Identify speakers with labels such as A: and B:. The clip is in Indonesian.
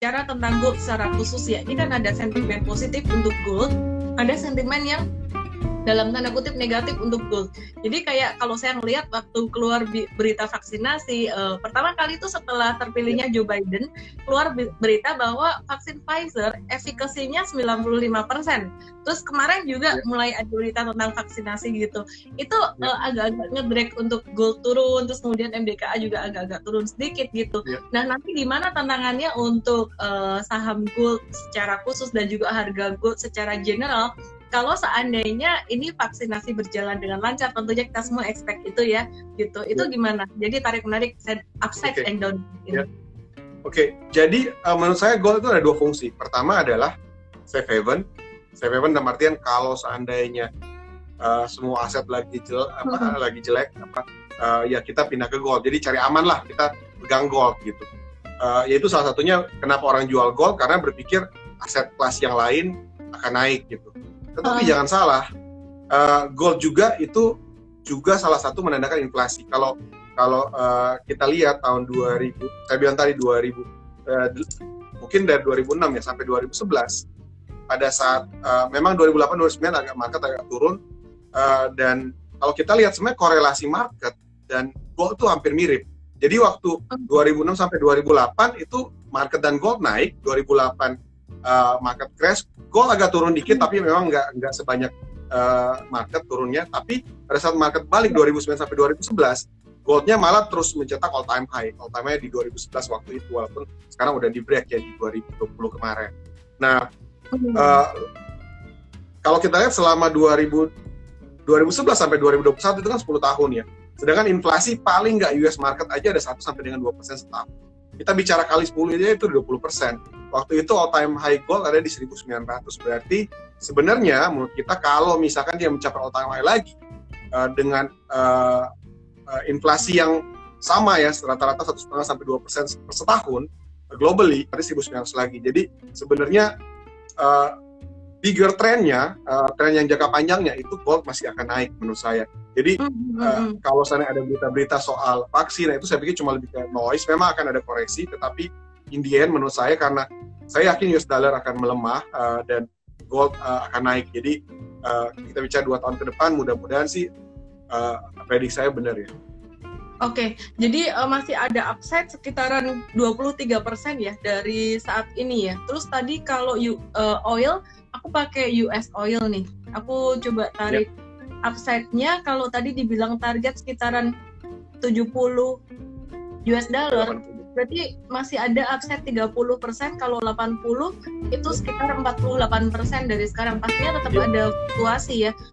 A: bicara tentang gold secara khusus ya, ini kan ada sentimen positif untuk gold, ada sentimen yang dalam tanda kutip negatif untuk gold. Jadi kayak kalau saya ngelihat waktu keluar berita vaksinasi uh, pertama kali itu setelah terpilihnya Joe Biden keluar berita bahwa vaksin Pfizer efikasinya 95%. Terus kemarin juga mulai ada berita tentang vaksinasi gitu. Itu yeah. uh, agak-agak ngedrag untuk gold turun terus kemudian MDKA juga agak-agak turun sedikit gitu. Yeah. Nah, nanti gimana tantangannya untuk uh, saham gold secara khusus dan juga harga gold secara general kalau seandainya ini vaksinasi berjalan dengan lancar tentunya kita semua expect itu ya gitu itu yeah. gimana jadi tarik menarik upside okay. and down
B: yeah. oke okay. jadi uh, menurut saya gold itu ada dua fungsi pertama adalah safe haven safe haven dalam artian kalau seandainya uh, semua aset lagi jelek apa hmm. lagi jelek apa uh, ya kita pindah ke gold jadi cari aman lah kita pegang gold gitu uh, yaitu salah satunya kenapa orang jual gold karena berpikir aset kelas yang lain akan naik gitu tetapi uh. jangan salah, uh, gold juga itu juga salah satu menandakan inflasi. Kalau kalau uh, kita lihat tahun 2000, saya bilang tadi 2000, uh, mungkin dari 2006 ya sampai 2011, pada saat uh, memang 2008 2009 agak market agak turun uh, dan kalau kita lihat sebenarnya korelasi market dan gold itu hampir mirip. Jadi waktu 2006 sampai 2008 itu market dan gold naik, 2008 uh, market crash, gold agak turun dikit hmm. tapi memang nggak nggak sebanyak uh, market turunnya. Tapi pada saat market balik 2009 sampai 2011, goldnya malah terus mencetak all time high. All time high di 2011 waktu itu walaupun sekarang udah di break ya di 2020 kemarin. Nah, uh, kalau kita lihat selama 2000 2011 sampai 2021 itu kan 10 tahun ya. Sedangkan inflasi paling nggak US market aja ada 1 sampai dengan 2 persen setahun. Kita bicara kali 10 aja itu 20 persen. Waktu itu all time high gold ada di 1900 berarti sebenarnya menurut kita kalau misalkan dia mencapai all time high lagi uh, dengan uh, uh, inflasi yang sama ya rata-rata satu setengah sampai dua persen per setahun globally berarti 1900 lagi. Jadi sebenarnya uh, bigger trennya uh, tren yang jangka panjangnya itu gold masih akan naik menurut saya jadi uh, kalau sana ada berita-berita soal vaksin nah itu saya pikir cuma lebih ke noise memang akan ada koreksi tetapi in the end menurut saya karena saya yakin US dollar akan melemah uh, dan gold uh, akan naik. Jadi uh, kita bicara dua tahun ke depan, mudah-mudahan sih uh, prediksi saya benar ya.
A: Oke, okay, jadi uh, masih ada upside sekitaran 23% ya dari saat ini ya. Terus tadi kalau uh, oil, aku pakai US oil nih. Aku coba tarik yeah. upside-nya kalau tadi dibilang target sekitaran 70 US dollar berarti masih ada upside 30% kalau 80 itu sekitar 48% dari sekarang pastinya tetap yeah. ada fluktuasi ya